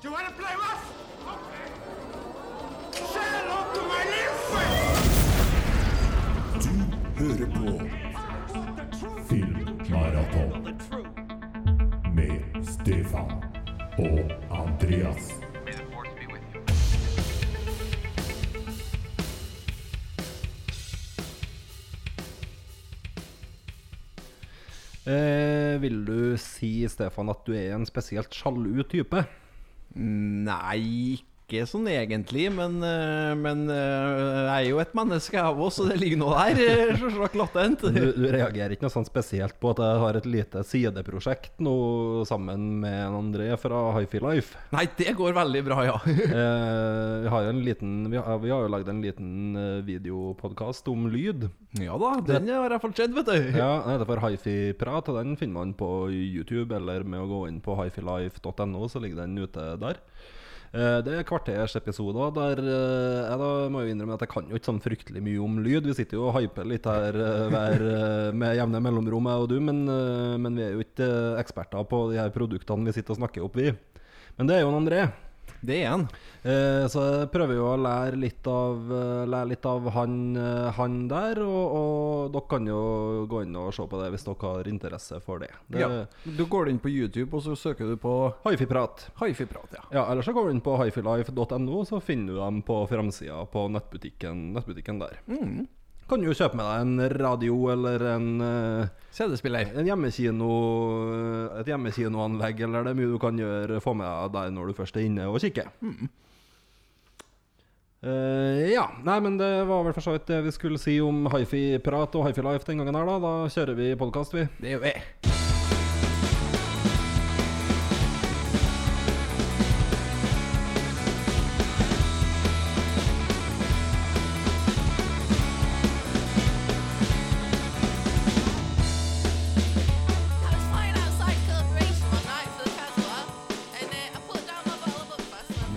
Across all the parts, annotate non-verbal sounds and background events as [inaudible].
Do you want to play rough? Okay. Say hello to my little friend. hører på Filmmaraton med Stefan og Andreas. Eh, vil du si, Stefan, at du er en spesielt sjalu type? Nei, ikke sånn egentlig, men, eh, men eh, jeg er jo et menneske, jeg òg, så det ligger noe der. eh, Selvsagt latent. Du, du reagerer ikke noe sånn spesielt på at jeg har et lite sideprosjekt nå sammen med en André fra Hifi Life? Nei, det går veldig bra, ja. [laughs] Eh, vi har jo en liten Vi har, vi har jo lagd en liten videopodkast om lyd. Ja da, den har jeg fått sett, vet du. Ja, Den heter for Hifi-prat, og den finner man på YouTube eller med å gå inn på hifilife.no, så ligger den ute der. Eh, Det er kvartersepisoder der eh, jeg da må jo innrømme at jeg kan jo ikke sånn fryktelig mye om lyd. Vi sitter jo og hyper litt her eh, hver, med jevne mellomrom, jeg og du, men, men vi er jo ikke eksperter på de her produktene vi sitter og snakker opp, vi. Men det er jo en André. Det er han. Eh, så jeg prøver jo å lære litt av, eh, lære litt av han, eh, han der, og, og dere kan jo gå inn og se på det hvis dere har interesse for det. det Ja. Du går inn på YouTube, og så søker du på Hifi-prat. Hifi-prat, ja. Ja, eller så går du inn på hifilife.no, så finner du dem på framsida på nettbutikken, nettbutikken der. Kan du jo kjøpe med deg en radio eller en, eh, CD-spiller. en hjemmekino, eh, et hjemmekinoanlegg, eller det er mye du kan gjøre, få med deg der når du først er inne og kikker. Eh, ja, nei, men det var vel for så vidt det vi skulle si om hifi-prat og hifi-life den gangen her, da. Da kjører vi podkast, vi. Det gjør vi.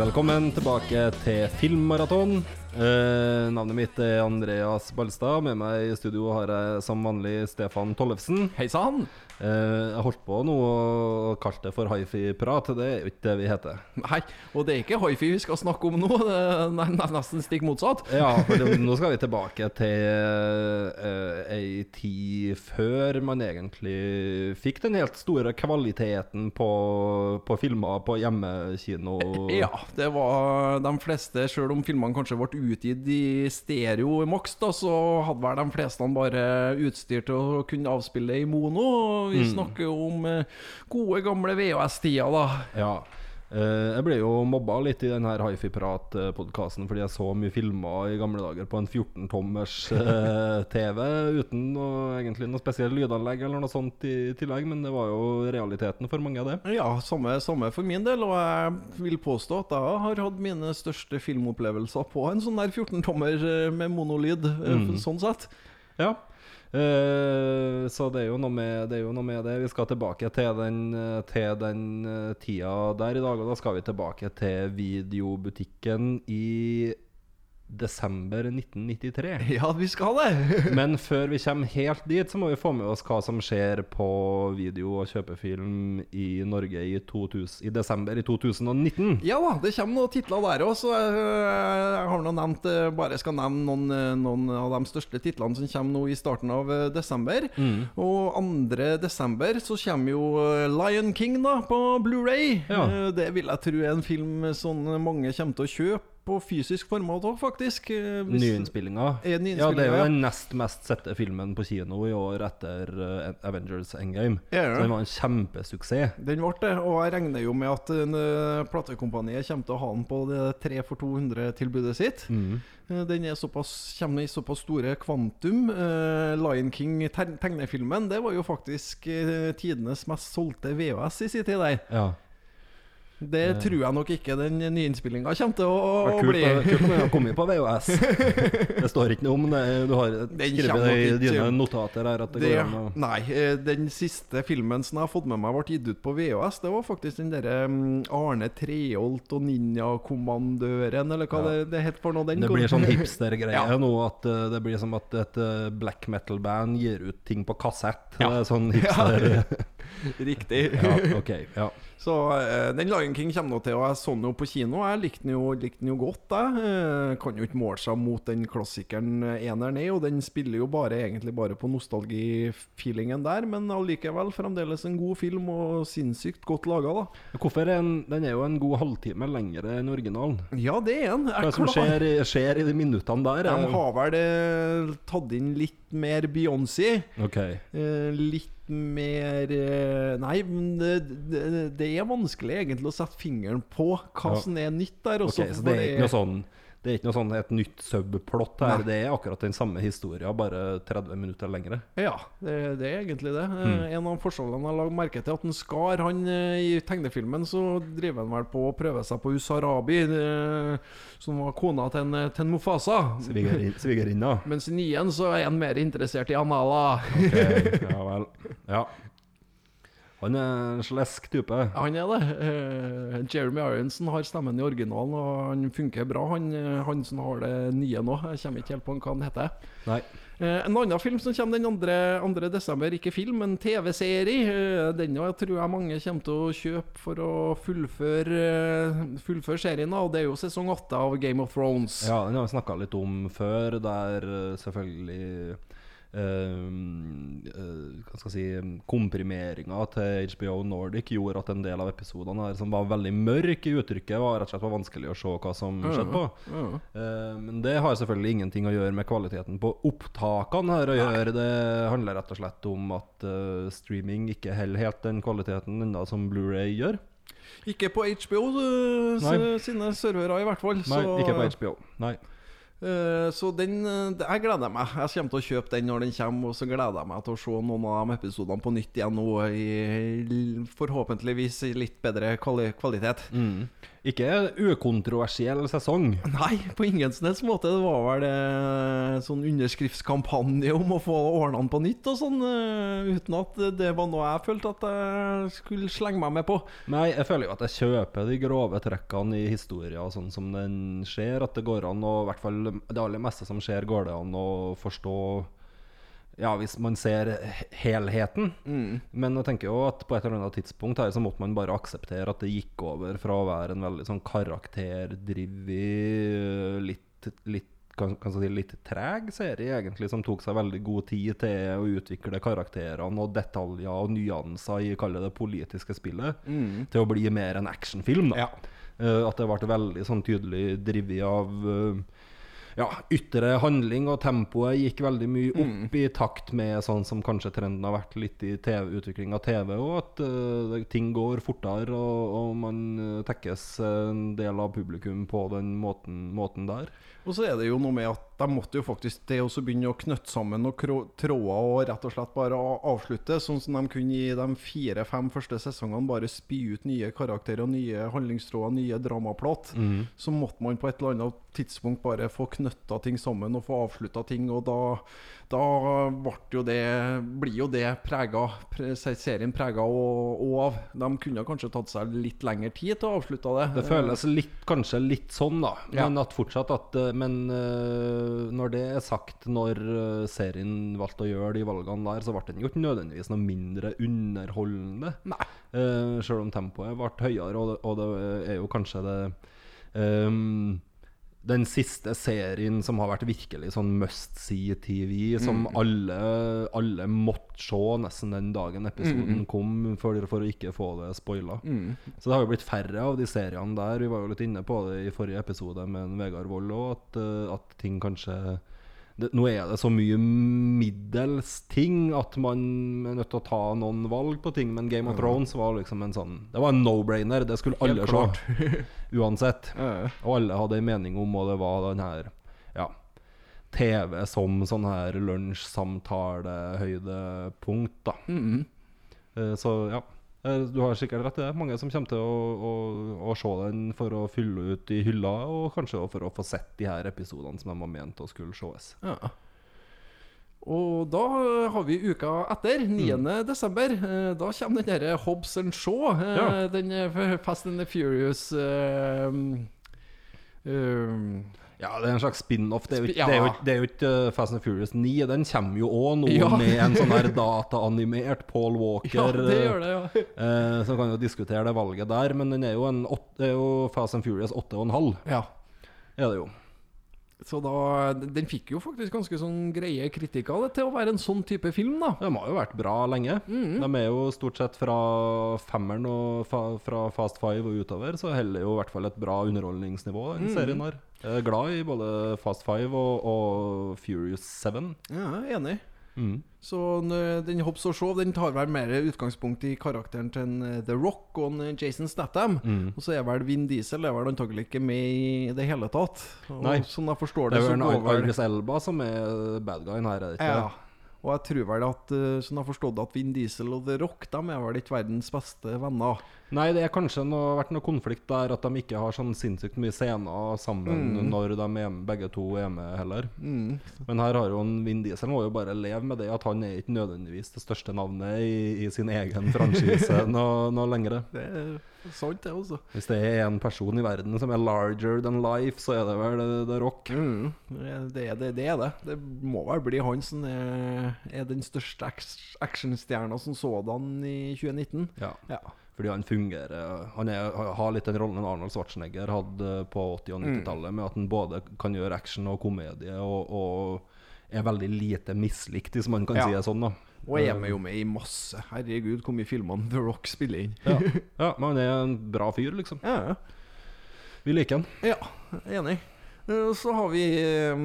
Velkommen tilbake til Filmmaraton. Eh, navnet mitt er Andreas Ballstad. Med meg i studio har jeg som vanlig Stefan Tollefsen. Hei sann. Uh, jeg holdt på nå og kalte det for hifi-prat. Det er jo ikke det vi heter. Nei, og det er ikke hifi vi skal snakke om nå. Det er ne- ne- nesten stikk motsatt. Ja, for det, [laughs] nå skal vi tilbake til uh, ei tid før man egentlig fikk den helt store kvaliteten på, på filmer på hjemmekino. Ja, det var de fleste, sjøl om filmene kanskje ble utgitt i stereo i maks, da, så hadde vel de fleste bare utstyr til å kunne avspille i mono. Vi snakker jo om eh, gode, gamle VHS-tida, da. Ja. Eh, jeg ble jo mobba litt i denne Hifi-prat-podkasten fordi jeg så mye filmer i gamle dager på en 14-tommers eh, [laughs] TV uten noe, egentlig noe spesielt lydanlegg eller noe sånt i tillegg, men det var jo realiteten for mange av det. Ja, samme, samme for min del, og jeg vil påstå at jeg har hatt mine største filmopplevelser på en sånn der 14-tommer eh, med monolyd, mm. sånn sett. Ja. Eh, så det er, med, det er jo noe med det. Vi skal tilbake til den, eh, til den eh, tida der i dag, og da skal vi tilbake til videobutikken i desember 1993. [laughs] Ja, vi skal det! [laughs] Men før vi kommer helt dit, så må vi få med oss hva som skjer på video- og kjøpefilm i Norge i, 2000, i desember i 2019. Ja da, det kommer noen titler der òg, så jeg, jeg har nå nevnt eh, Bare skal nevne noen, eh, noen av de største titlene som kommer nå i starten av desember. desember. Og 2. desember så kommer jo eh, Lion King da på Blu-ray Ja. Eh, Det vil jeg tro er en film som mange kommer til å kjøpe på fysisk format òg, faktisk. Eh, hvis- Nyinnspillinga. Er Ja, det er jo den nest mest sette filmen på kino i år etter eh, Avengers Endgame. Det? Så den var en kjempesuksess. Den ble det, og jeg regner jo med at uh, platekompaniet kommer til å ha den på det 3 for 200-tilbudet sitt. Mm. Eh, Den er såpass, kommer i såpass store kvantum. Uh, Lion King-tegnefilmen det var jo faktisk uh, tidenes mest solgte VHS i sin tid. Ja. Det tror jeg nok ikke den nyinnspillinga kommer til å, å kult, bli. å- kult om den har kommet på VHS. [laughs] Det står ikke noe om det. Du har skrevet det i dine notater her at det, Det, går an nei, eh, den siste filmen som jeg har fått med meg ble gitt ut på VHS, det var faktisk den derre mm, Arne Treholt og Ninjakommandøren, eller hva Ja. det, det het for noe. Den Det blir sånn [laughs] hipstergreie Ja. nå. At eh, det blir som at et eh, black metal-band gir ut ting på kassett. Ja. Sånn [laughs] hipster Riktig. ja, ok, ja. Så eh, den Lion King kommer nå til, og jeg så den jo på kino. Jeg likte den jo, likte den jo godt, jeg. Eh, kan jo ikke måle seg mot den klassikeren eh, eneren er, og den spiller jo bare egentlig bare på nostalgifeelingen der, men allikevel fremdeles en god film, og sinnssykt godt laga, da. Hvorfor en, Den er jo en god halvtime lengre enn originalen. Ja, det er den. Hva som skjer, skjer i de minuttene der? De er- har vel eh, tatt inn litt mer Beyoncé. Ok. Eh, litt mer eh, Nei, det, det, er vanskelig egentlig å sette fingeren på hva som er nytt der. Også, okay, så det er ikke noe sånn Det er ikke noe sånn et nytt subplot her. Nei. Det er akkurat den samme historien, bare 30 minutter lengre. Ja, det, det er egentlig det. Eh, Mm. En av forskjellene jeg har lagt merke til, at en Skar han eh, i tegnefilmen så driver han vel på å prøve seg på Usarabi, eh, som var kona til en, til en. Svigerin- Svigerinna. [laughs] Mens i nien så er han mer interessert i Anala. okay, [laughs] ja vel. Ja. Han er en slesk type. Han er det. Uh, Jeremy Ironson har stemmen i originalen, og han funker bra. Han, eh, han som har det nye nå. Jeg kommer ikke helt på hva han heter. Nei. Uh, en annen film som kommer den 2. 2. desember, ikke film, men TV-serie. Uh, den jeg tror jeg mange kommer til å kjøpe for å fullføre, uh, fullføre serien. Og det er jo sesong 8 av Game of Thrones. Ja, den har vi snakka litt om før, der selvfølgelig jeg si Komprimeringa til HBO Nordic gjorde at en del av episodene her som var veldig mørke i uttrykket, var rett og slett var vanskelig å se hva som skjedde på. Ja. uh, men det har selvfølgelig ingenting å gjøre med kvaliteten på opptakene her å gjøre. Det handler rett og slett om at uh, streaming ikke holder helt den kvaliteten enda som Blu-ray gjør. Ikke på HBO eh, sine servere, i hvert fall. Nei, så, ikke på HBO. Nei. Eh, så den eh, Jeg gleder meg. Jeg kommer til å kjøpe den når den kommer, og så gleder jeg meg til å se noen av de episodene på nytt igjen nå, i forhåpentligvis litt bedre kvalitet. Mm. Ikke ukontroversiell sesong. Nei, på ingen som helst måte. Det var vel eh, sånn underskriftskampanje om å få ordna den på nytt og sånn, eh, uten at det var noe jeg følte at jeg skulle slenge meg med på. Nei, jeg føler jo at jeg kjøper de grove trekkene i historia sånn som den skjer. At det går an å, i hvert fall det aller meste som skjer, går det an å forstå Ja, hvis man ser helheten. Men jeg tenker jo at på et eller annet tidspunkt her så måtte man bare akseptere at det gikk over fra å være en veldig sånn karakterdrivet, litt, litt kan, kan si litt treg serie, egentlig, som tok seg veldig god tid til å utvikle karakterene og detaljer og nyanser i kall det politiske spillet, til å bli mer en actionfilm. Da. Eh, at det ble veldig sånn tydelig drevet av eh, ja, ytre handling, og tempoet gikk veldig mye opp i takt med sånn som kanskje trenden har vært litt i TV, utvikling av TV, og at uh, ting går fortere, og, og man uh, tekkes en del av publikum på den måten, måten der. Og så er det jo noe med at de måtte jo faktisk det også begynne å knytte sammen og tråder og rett og slett bare avslutte, sånn som de kunne i de fire-fem første sesongene bare spy ut nye karakterer, nye handlingstråder, nye dramaplott. Så måtte man på et eller annet tidspunkt bare få knytta ting sammen og få avslutta ting, og da, da jo det, blir jo det prega, serien prega og, og av. De kunne kanskje tatt seg litt lengre tid til å avslutte det. Det føles litt, kanskje litt sånn, da. Men at fortsatt at eh, Men eh, når det er sagt, når eh, serien valgte å gjøre de valgene der, så ble den jo ikke nødvendigvis noe mindre underholdende. Nei. Uh, Sjøl om tempoet ble høyere, og det, og det er jo kanskje det ehm, den siste serien som har vært virkelig sånn must see-TV, som alle, alle måtte se nesten den dagen episoden kom, for, for å ikke få det spoila. Så det har jo blitt færre av de seriene der. Vi var jo litt inne på det i forrige episode med Vegard Wold òg, at, eh, at ting kanskje det, Nå er det så mye middels ting at man er nødt til å ta noen valg på ting, men Game of Thrones var liksom en sånn Det var en no-brainer. Det skulle alle se. [laughs] Uansett. Og alle hadde en mening om, og det var den her Ja. TV som sånn her lunsjsamtalehøydepunkt, da. Eh, Så ja. Eh, Du har sikkert rett i det. Mange som kommer til å, å, å se den for å fylle ut i hylla, og kanskje for å få sett de her episodene som de var ment å skulle sees. Ja. Og da har vi uka etter, 9. desember. Eh, Da kommer den derre Hobbs and Shaw. eh, Ja. Den Fast and the Furious eh, eh, Ja, det er en slags spin-off. Det er ja. det er jo ikke uh, Fast and Furious 9. Den kommer jo òg nå Ja. med en sånn her [laughs] dataanimert Paul Walker. Ja, det gjør det, ja. eh, så kan jo diskutere det valget der, men den er jo, en, åt- det er jo Fast and Furious 8,5. ja. Er det jo. Så da Den fikk jo faktisk ganske sånn greie kritikker til å være en sånn type film, da. De har jo vært bra lenge. Mm. De er jo stort sett fra femmeren og fa fra Fast Five og utover, så holder jo i hvert fall et bra underholdningsnivå, Mm. den serien her. Jeg er glad i både Fast Five og, og Furious 7. Ja, enig. Mm. Så den Hobbs og Shaw den tar vel mer utgangspunkt i karakteren til en, eh, The Rock og en, eh, Jason Statham. Mm. Og så er vel Vin Diesel er vel antagelig ikke med i det hele tatt. Og Nei. Sånn jeg forstår Det det, er vel Idris Elba som er bad guyen her, er det ikke? Ja. Og jeg tror vel at eh, Sånn jeg har forstått at Vin Diesel og The Rock De er vel ikke verdens beste venner. Nei, det er kanskje noe, vært noe konflikt der at de ikke har sånn sinnssykt mye scener sammen Mm. når de er, begge to er med heller. Mm. Men her har jo en Vin Diesel må jo bare leve med det at han er ikke nødvendigvis det største navnet i, i sin egen [laughs] franchise noe, noe lenger. Det er sant, det, også. Hvis det er en person i verden som er larger than life, så er det vel det, det Rock. Mm. Det, det, det er det. Det må vel bli han som er, er den største actionstjerna som sådan i 2019. Ja. Ja. Fordi han fungerer Han er, har litt den rollen Arnold Schwarzenegger hadde på 80- og 90-tallet, med at han både kan gjøre action og komedie, og, og er veldig lite mislikt, hvis man kan Ja. si det sånn. da Og jeg er med jo med i masse. Herregud, hvor mye filmene The Rock spiller inn. Ja, [laughs] ja men han er en bra fyr, liksom. Ja, Vi liker han. ja enig. Eh, Så har vi eh,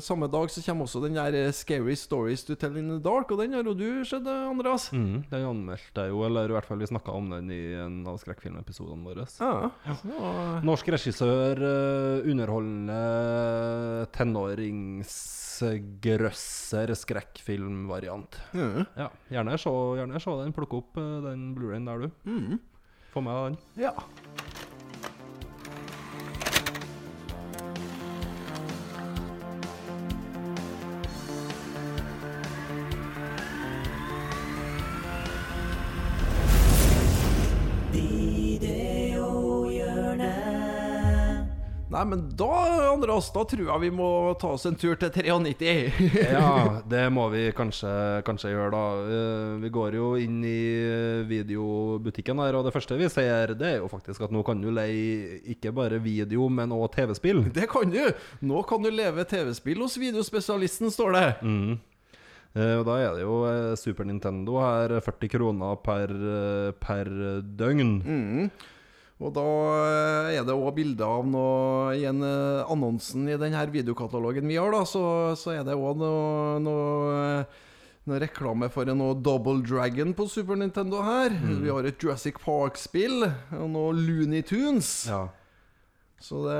Samme dag så kommer også den der eh, Scary Stories to Tell in the Dark, og den har jo du sett, Andreas. Mm, den anmeldte jeg jo, eller i hvert fall vi snakka om den i en av skrekkfilmepisodene våre. Ja. Så, Norsk regissør, underholdende tenåringsgrøsser, skrekkfilmvariant. Mm. Ja, gjerne se, den. Plukke opp den Blu-rayen der, du. Mm. Få med deg den. ja. Nei, men da, Andreas, da tror jeg vi må ta oss en tur til 93. [laughs] Ja, [laughs] det må vi kanskje, kanskje gjøre, da. Eh, Vi går jo inn i eh, videobutikken her, og det første vi ser, det er jo faktisk at nå kan du leie ikke bare video, men òg TV-spill. [laughs] Det kan du! Nå kan du leve TV-spill hos videospesialisten, står det. Mm. Og da er det jo Super Nintendo her, 40 kroner per, per døgn. Mm. Og da eh, er det òg bilder av noe I en eh, annonsen i denne videokatalogen vi har, da, så, så er det òg noe, noe, eh, noe reklame for en noe Double Dragon på Super Nintendo her. Vi har et Jurassic Park-spill og noe Looney Tunes. Ja. Så det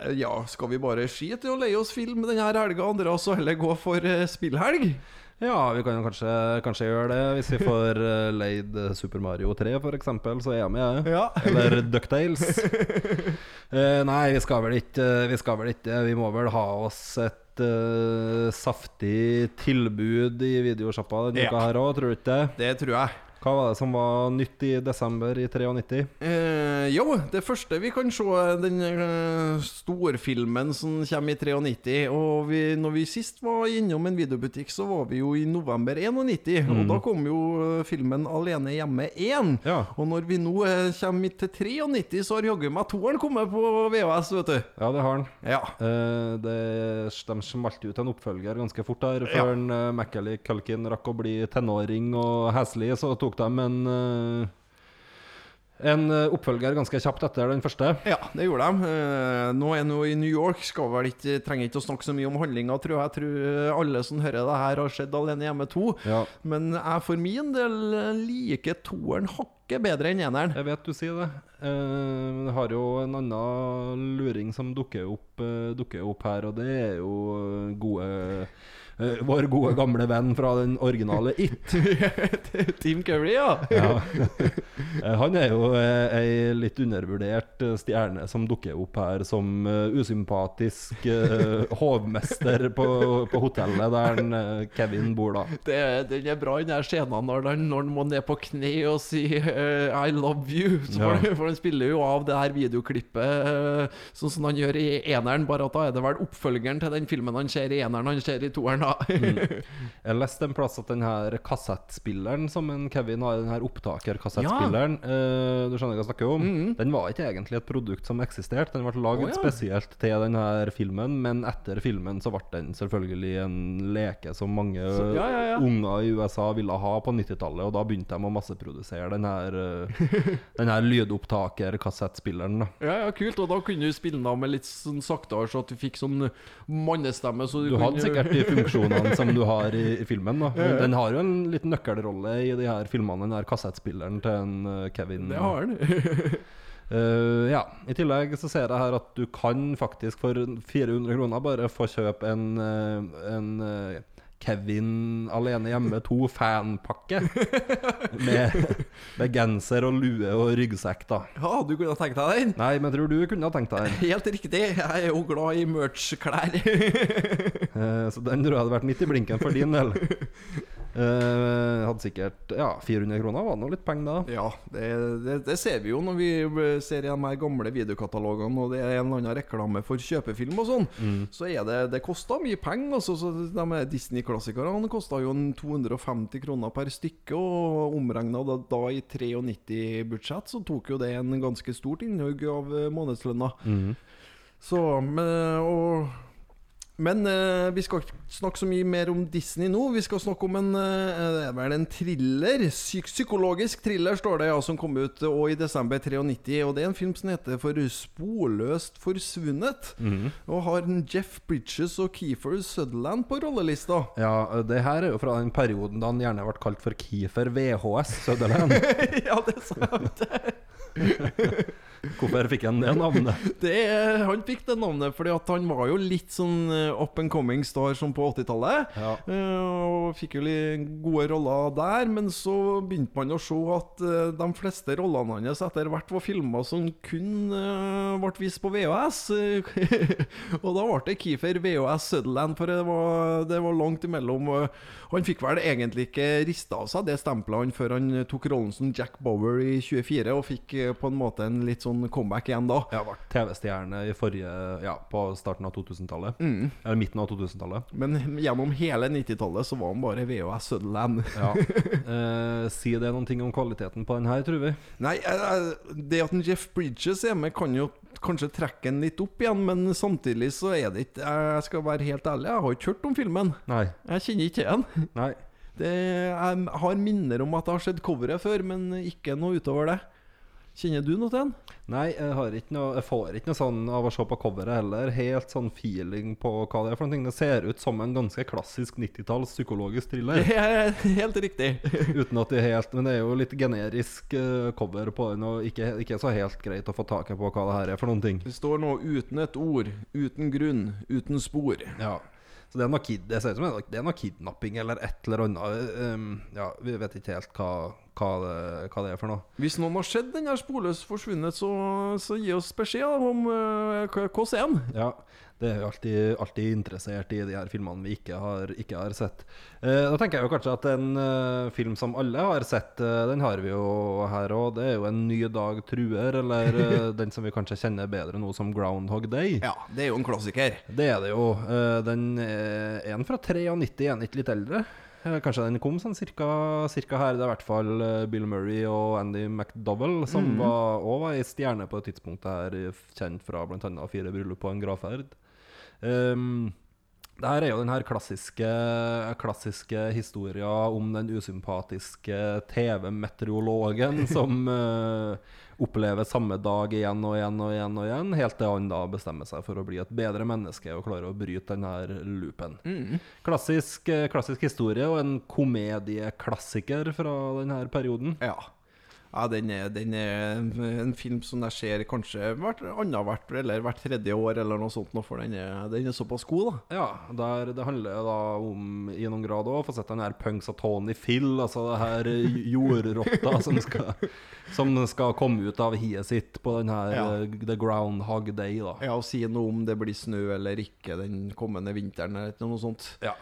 eh, Ja, skal vi bare skite i å leie oss film denne helga, Dere også heller gå for eh, spillhelg? ja, vi kan jo kanskje, kanskje gjøre det. Hvis vi får eh, leid Super Mario 3, f.eks., så er jeg med. jeg. Ja. Eller [laughs] Ducktales. Uh, nei, vi skal vel ikke Vi skal vel ikke Vi må vel ha oss et uh, saftig tilbud i videosjappa denne Ja. uka her òg, tror du ikke det? Det tror jeg. Hva var det som var nytt i desember i 93? Eh, jo, det første vi kan se, den uh, storfilmen som kommer i 93. Og vi, når vi sist var innom en videobutikk, så var vi jo i november 91. Og da kom jo eh, filmen 'Alene hjemme 1'. Ja. Og når vi nå uh, kommer til 93, så har jaggu meg toeren kommet på VHS, vet du. Ja, det har han. Ja. Eh, det, de smalt ut en oppfølger ganske fort der. Før ja. Macaulay Culkin rakk å bli tenåring og heslig, så tok de en eh, En eh, oppfølger ganske kjapt etter den første. Ja, det gjorde de. Eh, nå er nå i New York, skal vel ikke, trenger ikke å snakke så mye om handlinga, tror jeg. Jeg tror alle som hører det her, har sett Alene hjemme 2. Ja, Men jeg for min del liker toeren hakket bedre enn eneren. jeg vet du sier det. Eh, men det har jo en annen luring som dukker opp, eh, dukker opp her, og det er jo eh, gode vår gode gamle venn fra den originale It. [laughs] Team Curry, ja. Ja. Han er jo ei litt undervurdert stjerne som dukker opp her som usympatisk hovmester på, på hotellet der en, Kevin bor, da. Det, den er bra, den der scenen når han, når han må ned på kne og si eh, 'I love you'. [laughs] Ja. for, han spiller jo av det her videoklippet uh, sånn som han gjør i eneren, bare at da er det vel oppfølgeren til den filmen han ser i eneren, han ser i toeren, da. [laughs] Jeg leste en plass at den her kassettspilleren som en Kevin har, den her opptakerkassettspilleren eh, Du skjønner hva jeg snakker om? Den var ikke egentlig et produkt som eksisterte. Den ble laget oh, ja. spesielt til den her filmen, men etter filmen så ble den selvfølgelig en leke som mange Så- ja, ja, ja. unger i USA ville ha på 90-tallet, og da begynte de å masseprodusere den her, eh, den her lydopptaker-kassettspilleren. Ja, ja, kult. Og da kunne du spille den av med litt sånn saktere, så at du fikk sånn mannestemme. Så du, Du hadde sikkert de funksjonene som du har i, i filmen. da Men Den har jo en liten nøkkelrolle i de her filmene, den her kassettspilleren til en eh, Kevin. Det har den. Uh, [laughs] ja. I tillegg så ser jeg her at du kan faktisk for 400 kroner bare få kjøpe en, en, en Kevin alene hjemme to fanpakke. med, med genser og lue og ryggsekk, da. Ja, du kunne ha tenkt deg den? Nei, men jeg tror du kunne ha tenkt deg den. Helt riktig. Jeg er jo glad i merch-klær. Eh, så den tror jeg hadde vært midt i blinken for din del. [laughs] Eh, hadde sikkert Ja, 400 kroner var det nå litt penger, da. Ja, det, det, det ser vi jo når vi ser i de her gamle videokatalogene, og det er en eller annen reklame for kjøpefilm og sånn. Så er det Det koster mye penger. Altså, så de Disney-klassikerne kosta jo 250 kroner per stykke, og omregna da, da i 93-budsjett, så tok jo det en ganske stort innhugg av månedslønna. Mm. Så men, og men uh, vi skal ikke snakke så mye mer om Disney nå. Vi skal snakke om en uh, Det en thriller. Psyk psykologisk thriller, står det, ja, som kom ut uh, i desember 93. Og det er en film som heter For sporløst forsvunnet. Og har en Jeff Bridges og Keefer Sutherland på rollelista. Ja, det her er jo fra den perioden da han gjerne ble kalt for Keefer VHS Sutherland. [laughs] ja, det er sant. [laughs] Hvorfor fikk han det navnet? [laughs] Det, han fikk det navnet fordi at han var jo litt sånn eh, up and coming star som på 80-tallet. Ja. Eh, og fikk jo litt gode roller der, men så begynte man å se at eh, de fleste rollene hans etter hvert var filmer som kun ble vist på VHS. [laughs] og da ble det Keefer VHS Sutherland, for det var, det var langt imellom. Han fikk vel egentlig ikke rista av seg det stempelet han før han tok rollen som Jack Bower i 24, og fikk på en måte en litt sånn comeback igjen da. Ja, var TV-stjerne i forrige Ja, på starten av 2000-tallet. Eller midten av 2000-tallet. Men gjennom hele 90-tallet så var han bare VHS Sutherland. Ja. [laughs] Eh, si det noen ting om kvaliteten på den her, tror vi. Nei, eh, det at en Jeff Bridges er med, kan jo kanskje trekke den litt opp igjen, men samtidig så er det ikke Jeg skal være helt ærlig, jeg har ikke hørt om filmen. Nei. Jeg kjenner ikke til den. Nei. Det, jeg har minner om at jeg har sett coveret før, men ikke noe utover det. Kjenner du noe til den? Nei, jeg, har ikke noe, jeg får ikke noe sånn av å se på coveret heller. Helt sånn feeling på hva det er for noe. Det ser ut som en ganske klassisk 90-talls psykologisk thriller. Det er helt riktig. [laughs] Uten at det er helt Men det er jo litt generisk eh, cover på den, og ikke, ikke så helt greit å få taket på hva det her er for noen ting. Det står nå 'uten et ord', 'uten grunn', 'uten spor'. Ja. Så det er noe, kid, det ser ut som det er noe kidnapping eller et eller annet. Um, ja, vi vet ikke helt hva, hva, det, hva det er for noe. Hvis noen har sett den her sporløst forsvunnet, så, så gi oss beskjed om hvordan er den. Ja, det er jo alltid, alltid interessert i de her filmene vi ikke har, ikke har sett. Eh, da tenker jeg jo kanskje at en eh, film som alle har sett, eh, den har vi jo her òg. Det er jo En ny dag truer, eller eh, [laughs] den som vi kanskje kjenner bedre nå som Groundhog Day. Ja, det er jo en klassiker. Det er det jo. Eh, Den er en fra 93, en ikke litt eldre. Eh, Kanskje den kom sånn cirka, cirka her. Det er i hvert fall eh, Bill Murray og Andy McDowell, som var, også var ei stjerne på det tidspunktet her, kjent fra bl.a. Fire bryllup på en gravferd. Um, det her er jo den her klassiske, klassiske historia om den usympatiske TV-meteorologen [laughs] som eh, opplever samme dag igjen og igjen og igjen og igjen, helt til han da bestemmer seg for å bli et bedre menneske og klarer å bryte denne loopen. Mm. Klassisk, eh, klassisk historie og en komedieklassiker fra denne perioden. Ja. Ja, den er, den er en film som jeg ser kanskje hvert annethvert eller hvert tredje år, eller noe sånt, for den er, den er såpass god, da. Ja, der det handler da om i noen grad òg få sett den her punks av Tony Phil, altså det her jordrotta som skal, som skal komme ut av hiet sitt på den her Ja. The Groundhog Day, da. Ja, og si noe om det blir snø eller ikke den kommende vinteren, eller noe sånt. Ja.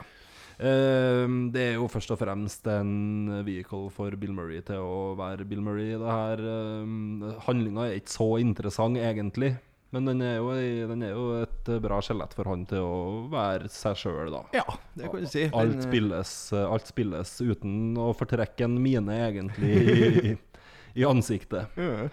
Ehm, det er jo først og fremst en vehicle for Bill Murray til å være Bill Murray. Det her um, Handlinga er ikke så interessant, egentlig. Men den er jo, den er jo et bra skjelett for han til å være seg sjøl, da. Ja, det kan du si. Alt spilles, alt spilles uten å fortrekke en mine, egentlig, i, [laughs] i ansiktet. Ja.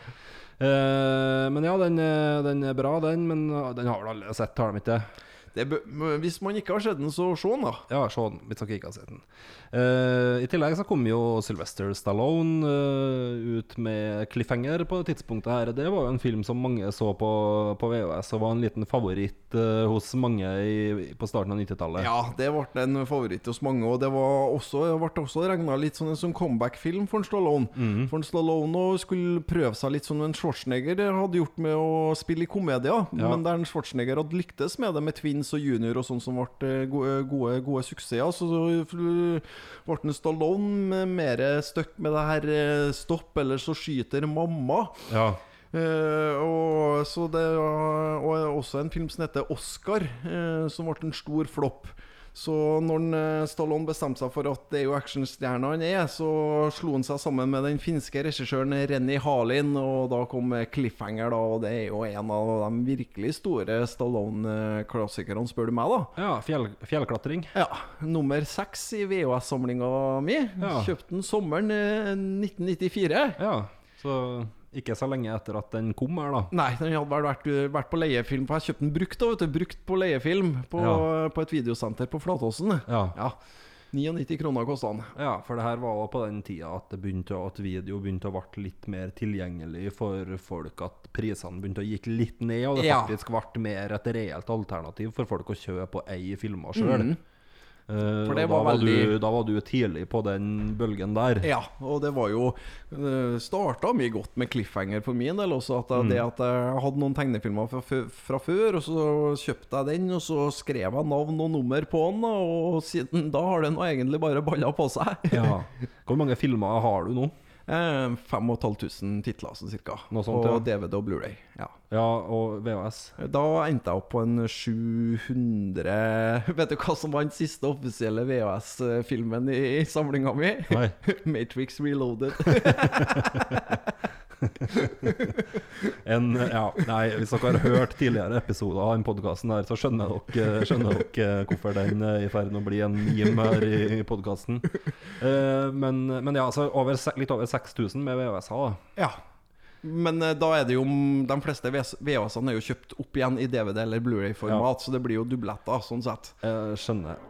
Eh, men ja, den den er bra, den. Men den har vel alle sett, har de ikke? det hvis man ikke har sett den, så se den, da. Ja, se den, hvis dere ikke har sett den. Uh, I tillegg så kom jo Sylvester Stallone uh, ut med Cliffhanger på det tidspunktet her. Det var jo en film som mange så på, på VHS og var en liten favoritt uh, hos mange i, på starten av 90-tallet. Ja, det ble en favoritt hos mange, og det var også, ble også regna litt sånn som comeback-film for en Stallone. Mhm. For en Stallone skulle prøve seg litt som en Schwarzenegger hadde gjort med å spille i komedier, Ja. men der en Schwarzenegger hadde lyktes med det med Twins og Junior og sånn som ble eh, gode, gode, gode suksesser, så ble Stallone mer støkk med det her eh, 'stopp, eller så skyter mamma'. Ja. Uh, og, så det og også en film som heter Oscar, uh, som ble en stor flopp. Så når eh, Stallone bestemte seg for at det er jo actionstjerna han er, så slo han seg sammen med den finske regissøren Renny Harlin, og da kom eh, Cliffhanger, da, og det er jo en av de virkelig store Stallone-klassikerne, spør du meg, da. ja fjell, fjellklatring. Ja, Nummer seks i VHS-samlinga mi. Ja. Kjøpte den sommeren eh, 1994. Ja, så ikke så lenge etter at den kom her, da. Nei, den hadde vel vært, vært på leiefilm. For jeg kjøpte den brukt, da, vet du. Brukt på leiefilm på, Ja. på et videosenter på Flatåsen. Ja. Ja. 99 kroner kosta den. Ja, for det her var på den tida at, det begynte, at video begynte å bli litt mer tilgjengelig for folk. At prisene begynte å gikk litt ned, og det Ja. faktisk ble mer et reelt alternativ for folk å kjøpe og eie filmer sjøl. Mhm. For det da, var veldig... du, da var du tidlig på den bølgen der. Ja, og det var jo uh, Starta mye godt med cliffhanger for min del også. At jeg, Det at jeg hadde noen tegnefilmer fra, fra før, og så kjøpte jeg den, og så skrev jeg navn og nummer på den, og siden da har den egentlig bare balla på seg. Ja. Hvor mange filmer har du nå? Eh, 5500 titler, sånn cirka. Noe sånt, og ja. DVD og Blu-ray. Ja. Ja, og VHS? Da endte jeg opp på en 700 [laughs] Vet du hva som var den siste offisielle VHS-filmen i, i samlinga mi? [laughs] Matrix Reloaded. [laughs] [laughs] En, ja, nei, hvis dere har hørt tidligere episoder av den podkasten så skjønner dere, skjønner dere hvorfor den er i ferd med å bli en meme her i, i podkasten. men, men ja, altså over, litt over 6000 med VHS-er, ja. Men eh, da er det jo De fleste VHS-ene er jo kjøpt opp igjen i DVD eller Blu-ray-format, så det blir jo dubletter, sånn sett. Jeg skjønner.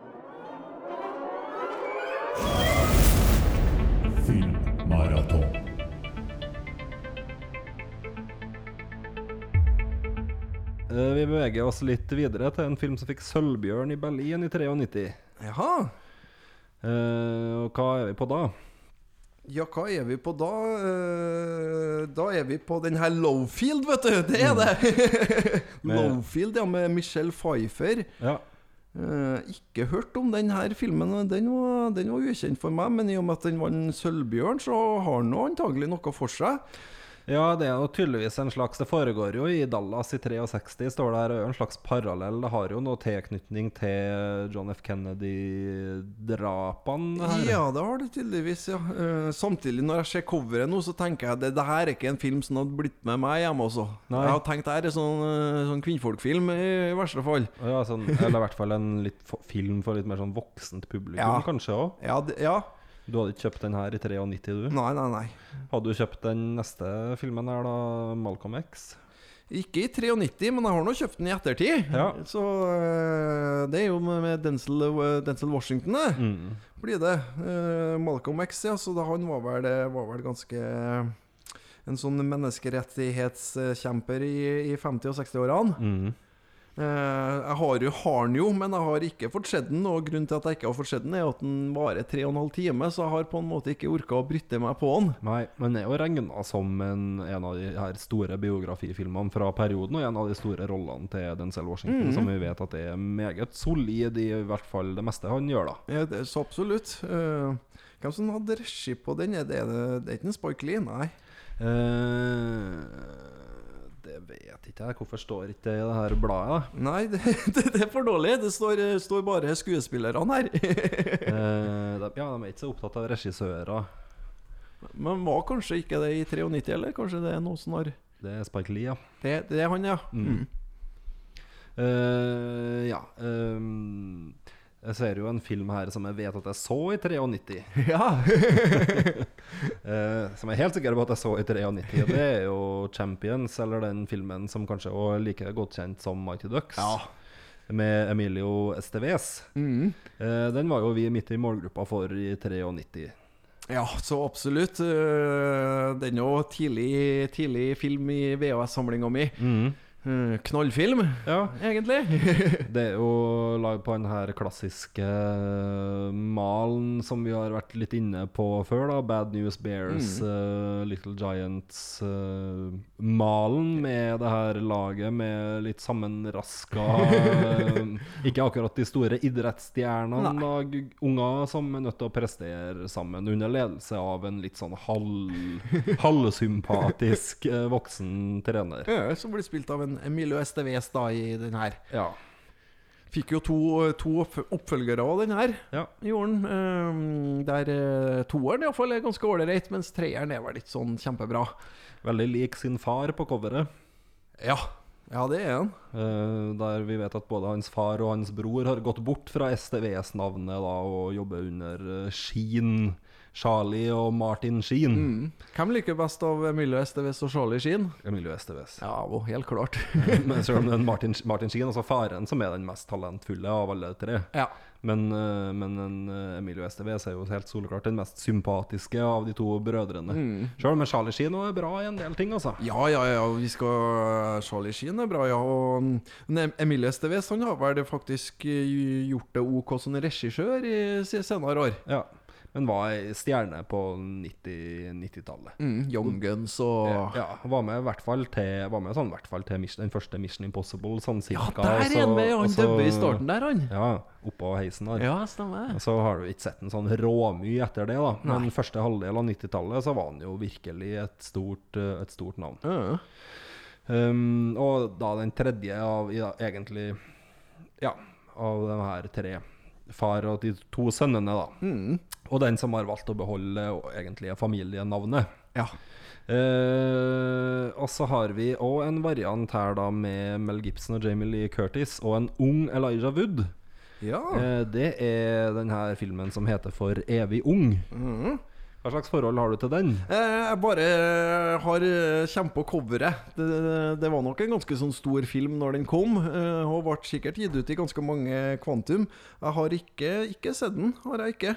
Vi beveger oss litt videre til en film som fikk Sølvbjørn i Berlin i 93. Jaha. Uh, og hva er vi på da? Ja, hva er vi på da? Uh, da er vi på den her Lowfield, vet du. Det er det! [laughs] Mm. Lowfield, ja, med Michelle Pfeiffer. Ja. Uh, ikke hørt om den her filmen. Den var, den var ukjent for meg, men i og med at den vant Sølvbjørn, så har den antagelig noe for seg. Ja, det er jo tydeligvis en slags Det foregår jo i Dallas i 63, står det her. Og er en slags parallell. Det har jo noe tilknytning til John F. Kennedy-drapene. her. Ja, det har det tydeligvis, ja. Eh, samtidig, når jeg ser coveret nå, så tenker jeg det, det her er ikke en film som hadde blitt med meg hjemme også. Nei. Jeg har tenkt det her er sånn, eh, sånn kvinnfolkfilm, i, i verste fall. Ja, sånn, eller i hvert fall en litt film for litt mer sånn voksent publikum, Ja. kanskje òg. Ja, ja. Du hadde ikke kjøpt den her i 93, du? Nei, nei, nei. Hadde du kjøpt den neste filmen her, da? Malcolm X? Ikke i 93, men jeg har nå kjøpt den i ettertid. Ja. Så eh, det er jo med med Denzel, eh, Denzel Washington, det. Mm. Blir det. Eh, Malcolm X, ja. Så da, han var vel, eh, var vel ganske En sånn menneskerettighetskjemper i, i 50- og 60-årene. Mm. Eh, jeg har jo har den jo, men jeg har ikke fått sett den. Og grunnen til at jeg ikke har fått sett den, er at den varer tre og en halv time, så jeg har på en måte ikke orka å bryte meg på den. Nei, men den er jo regna som en, en av de her store biografifilmene fra perioden, og en av de store rollene til Denzel Washington, som vi vet at er meget solid i hvert fall det meste han gjør, da. Ja, det, så absolutt. Uh, hvem som hadde regi på den? Er det, det er ikke en Spike Lee? Nei. Eh, det vet ikke jeg. Hvorfor står ikke det i det her bladet? da? Nei, det, det, det er for dårlig. Det står, står bare skuespillerne her. [laughs] Eh, de, ja, de er ikke så opptatt av regissører. Men var kanskje ikke det i 93, eller? Kanskje det er noe som har Det er Spike Lee, ja. Det, det er han, ja. Mm. Eh, ja ehm, Jeg ser jo en film her som jeg vet at jeg så i 93. [laughs] Ja. [laughs] Eh, som jeg er helt sikker på at jeg så i 93. Og det er jo 'Champions', eller den filmen som kanskje også er like godt kjent som 'Mighty Ducks'. Ja. Med Emilio Esteves. Mm. Eh, den var jo vi midt i målgruppa for i 93. ja, så absolutt. Eh, Den er jo tidlig, tidlig film i VHS-samlinga mi. Eh, Knallfilm, Ja, egentlig. [laughs] det er jo lag på den her klassiske eh, malen som vi har vært litt inne på før, da. Bad News Bears, eh, Little Giants-malen med det her laget med litt sammenraska [laughs] eh, Ikke akkurat de store idrettsstjernene, da. Unger som er nødt til å prestere sammen under ledelse av en litt sånn halv, halvsympatisk eh, voksen trener. Ja, som blir spilt av en Emilio Esteves da i den her. Ja. Fikk jo to, to oppfølgere av den her. ja. Gjorde den. Eh, der eh, toeren iallfall er ganske ålreit, mens treeren er vel ikke sånn kjempebra. Veldig lik sin far på coveret. Ja, ja det er han. Eh, der vi vet at både hans far og hans bror har gått bort fra STVS-navnet da, og jobber under uh, Sheen. Charlie og Martin Sheen. Mm. Hvem liker best av Emilio Esteves og Charlie Sheen? Emilio Esteves. Ja, jo, helt klart. [laughs] Men selv om [laughs] det er Martin, Martin Sheen, altså faren, som er den mest talentfulle av alle tre. ja. Men, eh, men en, eh, Emilio Esteves er jo helt soleklart den mest sympatiske av de to brødrene. Mm. Sjøl om Charlie Sheen er bra i en del ting, altså. Ja, ja, ja, vi skal Charlie Sheen er bra, ja. Og Emilio Esteves han har vel faktisk eh, gjort det OK som regissør i senere år. Ja. Men var stjerne på 90 90-tallet. Mm, Young Guns og Ja, var med i hvert fall til, var med sånn, hvert fall til mission, den første Mission Impossible, sånn Ja, der er han med! Han dubber i starten der, han. Ja, oppå heisen der. Ja, stemmer. Så har du ikke sett en sånn råmye etter det, da. Men Nei. første halvdel av 90-tallet så var han jo virkelig et stort, eh, et stort navn. Ja. Um, og da den tredje av ja, egentlig Ja, av de her tre. Far og de to sønnene, da. Mm. Og den som har valgt å beholde og egentlig familienavnet. ja. Eh, og så har vi òg en variant her da med Mel Gibson og Jamie Lee Curtis og en ung Elijah Wood. Ja. Eh, det er den her filmen som heter For evig ung. Mhm. Hva slags forhold har du til den? Eh, Jeg bare har kjempa kjent på coveret. Det, det var nok en ganske sånn stor film når den kom. eh, Og ble sikkert gitt ut i ganske mange kvantum. Jeg har ikke, ikke sett den. Har jeg ikke.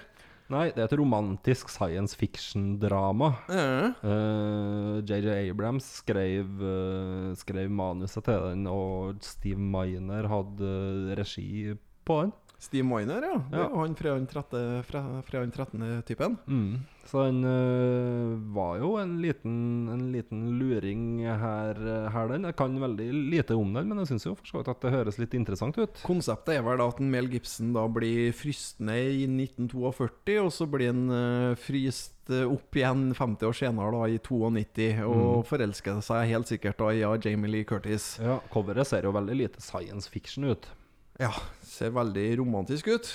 Nei, det er et romantisk science fiction-drama. Eh, Eh, JJ Abrams skrev, uh, skrev manuset til den, og Steve Miner hadde regi på den. Steve Miner, ja. Det Ja. han den 13. Fra, fra den 13. typen. Mm. Så den uh, var jo en liten, en liten luring her, eh, her, den. Jeg kan veldig lite om den, men jeg syns jo for at det høres litt interessant ut. Konseptet er vel at en Mel Gibson da blir frystende i 1942, og så blir han uh, fryst eh, opp igjen 50 år senere, da i 92, og forelsker seg helt sikkert da i ja, Jamie Lee Curtis. Ja, Coveret ser jo veldig lite science fiction ut. Ja, ser veldig romantisk ut.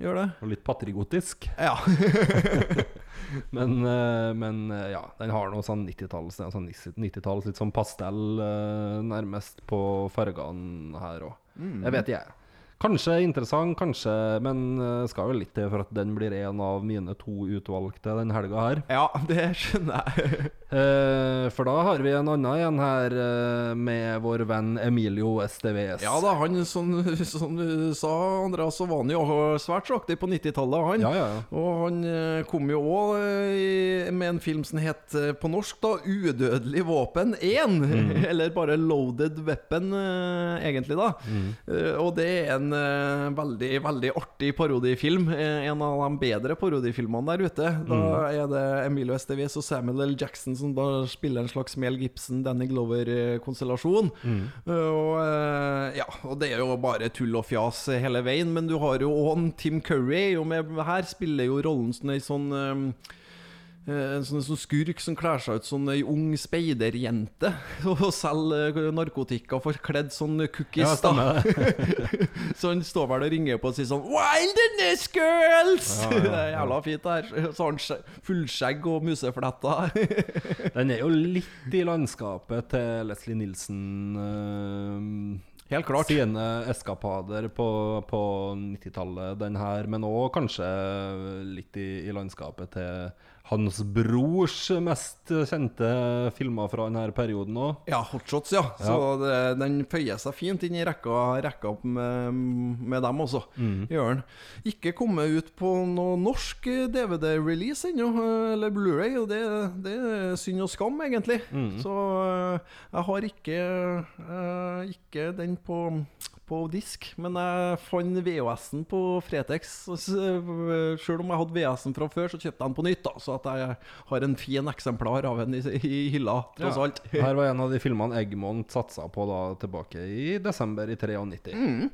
Gjør det. Og litt patrigotisk. Ja. [laughs] [laughs] Men, eh, men eh, ja, den har noe sånn 90-talls sånn 90-talls litt sånn pastell, eh, nærmest på fargene her òg. Jeg vet ikke, jeg. Kanskje interessant, kanskje Men eh, skal jo litt til for at den blir en av mine to utvalgte den helga her. Ja, [laughs] det skjønner jeg. [laughs] Eh, for da har vi en annen en her eh, med vår venn Emilio SDVS. Ja da, han som, [laughs] som du sa, Andreas, så var han jo svært så aktiv på 90-tallet, han. Ja, ja, ja. Og han eh, kom jo òg med en film som het på norsk da 'Udødelig våpen 1'. Mm. Eller bare 'Loaded Weapon', egentlig, da. Mm. Og det er en eh, veldig, veldig artig parodifilm. Eh, en av de bedre parodifilmene der ute. Da Mm. er det Emilio Estevez og Samuel L. Jackson som da spiller en slags Mel Gibson, Danny Glover-konstellasjon. Mm. Og, uh, ja, og det er jo bare tull og fjas hele veien, men du har jo òg Tim Curry og jo med her, spiller jo rollen som ei sånn eh, en sånn, sånn skurk som kler seg ut som ei ung speiderjente [laughs] og selger eh, narkotika forkledd sånn cookies. Ja, [laughs] så han står vel og ringer på og sier sånn Wilderness girls! Ja, ja. [laughs] Det er jævla fint, det her. Så han fullskjegg og musefletter. Den er jo litt i landskapet til Leslie Nilsen. eh, Helt klart. Sine eskapader på, på 90-tallet, den her. Men òg kanskje litt i, i landskapet til hans brors mest kjente filmer fra denne perioden òg. Ja, hotshots, ja. Så det, den føyer seg fint inn i rekka, rekka opp med, med dem også. Gjør den. Ikke kommet ut på noe norsk DVD-release ennå, eller Blu-ray, og det, det er synd og skam, egentlig. Så eh, jeg har ikke, eh, ikke den på, på disk, men jeg fant VHS-en på Fretex. Sjøl Selv om jeg hadde VHS-en fra før, så kjøpte jeg den på nytt, da, så at jeg har en fin eksemplar av den i, i hylla, tross Ja. alt. Her var en av de filmene Egmont satsa på da tilbake i desember i 93.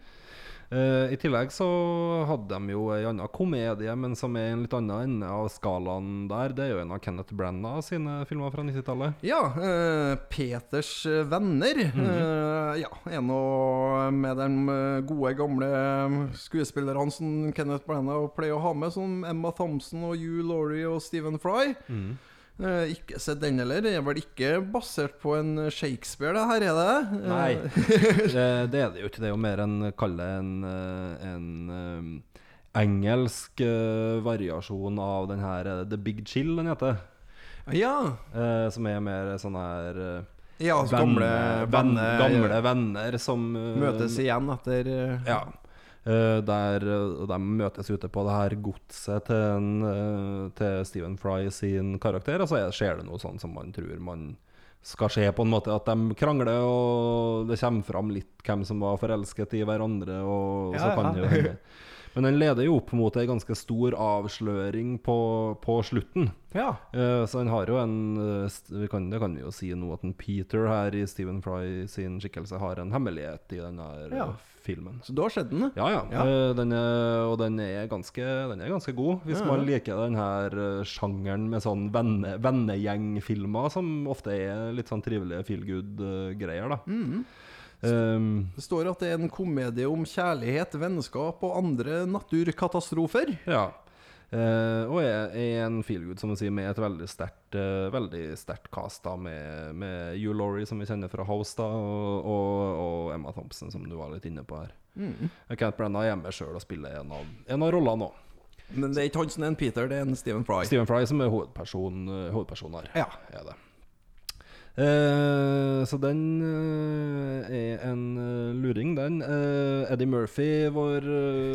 Eh, I tillegg så hadde de jo ei anna komedie, men som er en litt annen ende av skalaen der. Det er jo en av Kenneth Branagh sine filmer fra 90-tallet. Ja, Uh, Peters venner. uh, ja, en av med de gode, gamle skuespillerne som Kenneth Branagh pleier å ha med, som Emma Thompson og Hugh Laurie og Stephen Fry. Eh, ikke sett den heller. Den er vel ikke basert på en Shakespeare, det her, er det? Eh, Nei, [laughs] det, er det jo ikke. Det er jo mer en Kall det en, eh, en eh, engelsk eh, variasjon av den her eh, The Big Chill, den heter. Ja. Eh, som er mer sånn her eh, ja altså gamle venner- Gamle venner som eh, møtes igjen etter eh, Ja. Eh, der eh, de møtes ute på det her godset til, en, eh, til Stephen Fry sin karakter, og så altså, skjer det noe sånn som man tror man skal skje, på en måte. At de krangler, og det kommer fram litt hvem som var forelsket i hverandre, og Ja, så kan ja. det jo hende. [laughs] Men den leder jo opp mot ei ganske stor avsløring på, på slutten. Ja. Uh, så han har jo en eh, vi kan, Det kan vi jo si nå at en Peter her i Stephen Fry sin skikkelse har en hemmelighet i denne Ja. eh, filmen. Så da sett den? Ja, ja. Ja. Den er, og den er, ganske, den er ganske god. Hvis man liker den her eh, sjangeren med sånn venne, vennegjengfilmer, som ofte er litt sånn trivelige feel good-greier, da. Mm. Um, Det står at det er en komedie om kjærlighet, vennskap og andre naturkatastrofer. ja. Uh, og er, er en feelgood, som du sier, med et veldig sterkt uh, Veldig sterkt cast, da, med, med Hugh Laurie, som vi kjenner fra House, da, og, og, og Emma Thompson, som du var litt inne på her. Mm. Kenneth Brenna er hjemme sjøl og spiller en av, en av rollene òg. Men det er ikke han som er en Peter, det er en Stephen Fry. Stephen Fry som er hovedperson, eh, hovedperson her. Ja. Er det. Eh, så den eh, er en eh, luring, den. Eh, Eddie Murphy vår,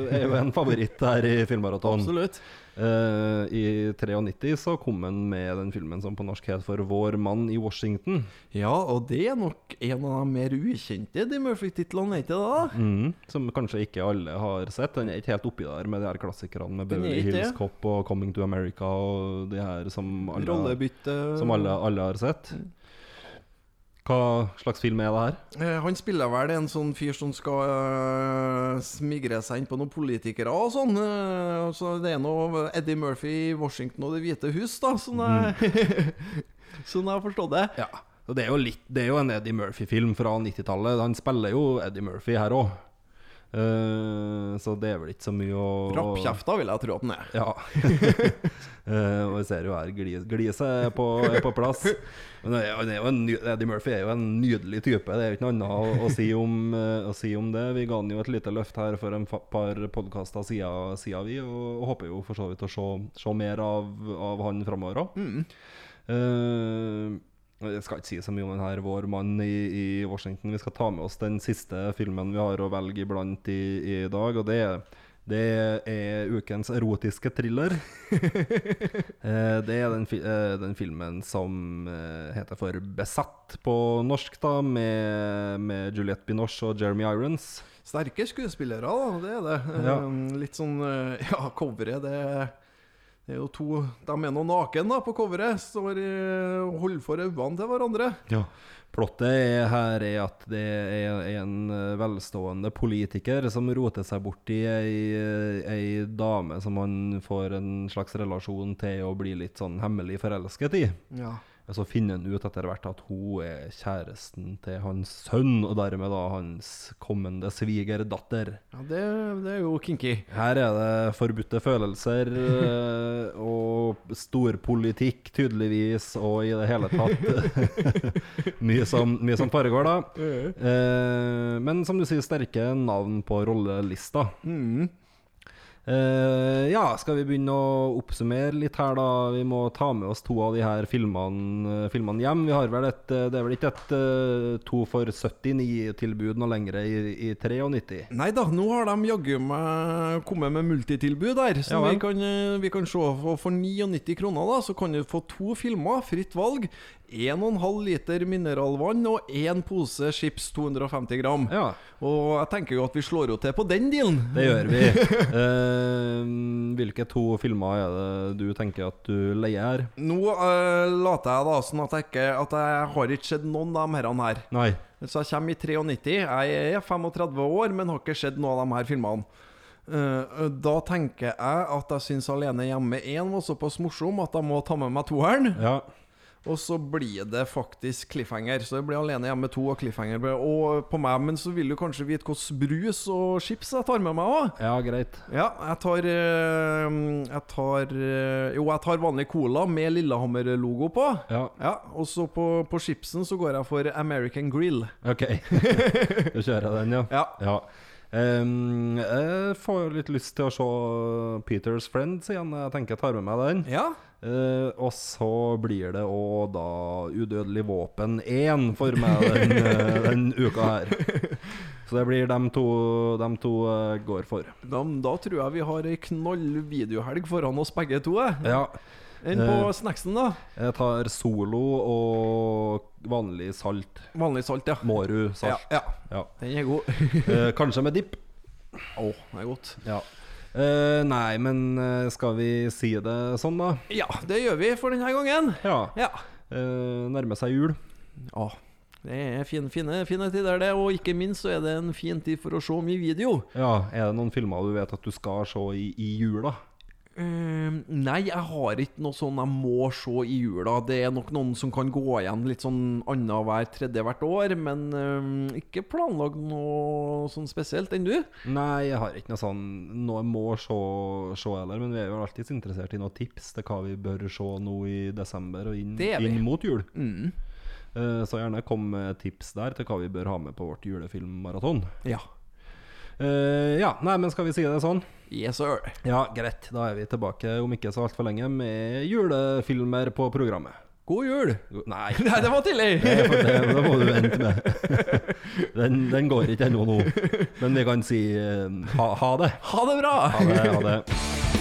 er jo en favoritt her i Filmmaraton. Absolutt. Eh, I 93 så kom han med den filmen som på norsk het for 'Vår mann i Washington'. Ja, og det er nok en av de mer ukjente Eddie Murphy-titlene, ikke det? Mm, som kanskje ikke alle har sett. Den er ikke helt oppi der med de her klassikerne med er Beverly Hills. Cop og 'Coming to America' og de her som alle, Rollebytte. som alle, alle har sett. Hva slags film er det her? Eh, Han spiller vel en sånn fyr som skal eh, smigre seg inn på noen politikere og sånn. eh, så det er noe Eddie Murphy i Washington og Det hvite hus, da, sånn jeg, [laughs] sånn jeg har forstått det. Ja, og det er jo, litt, det er jo en Eddie Murphy-film fra 90-tallet. Han spiller jo Eddie Murphy her òg. Eh, så det er vel ikke så mye å Rappkjefta vil jeg tro at den er. Ja. uh, [laughs] og vi ser jo her glis, gliset er på, er på plass. Men ny- Eddie Murphy er jo en nydelig type. Det er jo ikke noe annet å, å, si om, eh, å si om det. Vi ga han jo et lite løft her for en par podkaster siden, siden vi, og, og håper jo for så vidt å se, se mer av, av han framover òg. Jeg skal ikke si så mye om denne Vår mann i, i Washington. Vi skal ta med oss den siste filmen vi har å velge iblant i, i dag, og det er det er ukens erotiske thriller. [laughs] Eh, det er den, fi eh, den filmen som eh, heter for 'Besatt' på norsk, da, med, med Juliette Binoche og Jeremy Irons. Sterke skuespillere, da. Det er det. Ja. Litt sånn [laughs] Ja, coveret, det det er jo to De er nå naken da på coveret. Står i- og holder for øynene til hverandre. Ja. Plottet er her er at det er en eh, velstående politiker som roter seg borti ei, eh, ei dame som han får en slags relasjon til og blir litt sånn hemmelig forelsket i. Ja. Og så finner han ut etter hvert at hun er kjæresten til hans sønn, og dermed da hans kommende svigerdatter. ja det, det er jo kinky. Her er det forbudte følelser [laughs] eh, og storpolitikk, tydeligvis, og i det hele tatt [laughs] mye, som, mye som foregår, da. Eh, men som du sier, sterke navn på rollelista. Mm. Eh, ja, skal vi begynne å oppsummere litt her, da? Vi må ta med oss to av de her filmene, filmene hjem. Vi har vel et, eh, Det er vel ikke et uh, to for 79-tilbud noe lenger i, i 93? Nei da, nå har de jaggu meg kommet med multitilbud der. Så Ja vi, kan, eh, vi kan se for, for 99 kroner da Så kan du få to filmer, fritt valg. 1,5 liter mineralvann og én pose chips 250 gram. Ja, Og jeg tenker jo at vi slår jo til på den dealen. det gjør vi. [laughs] Eh, hvilke to filmer er det du tenker at du leier her? Nå uh, later jeg da sånn at jeg ikke At jeg har ikke sett noen av de her. Nei. Så jeg kommer i 93. Jeg er 35 år, men har ikke sett noen av de her filmene. Uh, da tenker jeg at jeg syns Alene hjemme 1 var såpass morsom at jeg må ta med meg toeren. Ja. Og så blir det faktisk cliffhanger. Så jeg blir Alene hjemme to og cliffhanger. Og på meg, men så vil du kanskje vite hvordan brus og chips jeg tar med meg òg. ja, greit. Ja, jeg tar eh, Jeg tar eh, Jo, jeg tar vanlig cola med Lillehammer-logo på. Ja, Ja, Og så på, på chipsen så går jeg for American Grill. OK. [laughs] Du kjører den, ja? Ja. Ja. Um, jeg får litt lyst til å se Peters Friends igjen. Jeg tenker jeg tar med meg den. Ja. Eh, og så blir det òg da Udødelig våpen 1 for meg den, eh, [laughs] den uka her. Så det blir dem to, dem to uh, går for. Da, da tror jeg vi har ei knall videohelg foran oss begge to. Ja. Enn på uh, snacksen, da? Jeg tar Solo og vanlig salt. Vanlig salt, ja. Mårud salt. ja. Ja. Den er god. Kanskje med dipp. Å, det er godt. Ja. Eh, nei, men eh, skal vi si det sånn, da? Ja, det gjør vi for denne gangen. Ja. Ja. Uh, nærmer seg jul. Å, det er fine, fine, fine tider, det. Og ikke minst så er det en fin tid for å se mye video. Ja, Er det noen filmer du vet at du skal se i, i jula? Ehm, nei, jeg har ikke noe sånn jeg må se i jula. Det er nok noen som kan gå igjen litt sånn annenhver tredje hvert år. Men ehm, ikke planlagt noe sånn spesielt enn du. Nei, jeg har ikke noe sånn Noe jeg må se, se heller, men vi er jo alltid interessert i noen tips til hva vi bør se nå i desember og inn, inn mot jul. Mm. Eh, så gjerne kom med tips der til hva vi bør ha med på vårt julefilmmaraton. Ja. Eh, ja, nei, men skal vi si det sånn? Yes, sir. Ja, greit. Da er vi tilbake om ikke så altfor lenge med julefilmer på programmet. God jul! God, Nei, [laughs] Nei, det var tidlig! [laughs] det, det, det må du vente med. [laughs] Den, den går ikke ennå nå. Men vi kan si uh, ha, ha det. Ha det bra! Ha det. Ha det.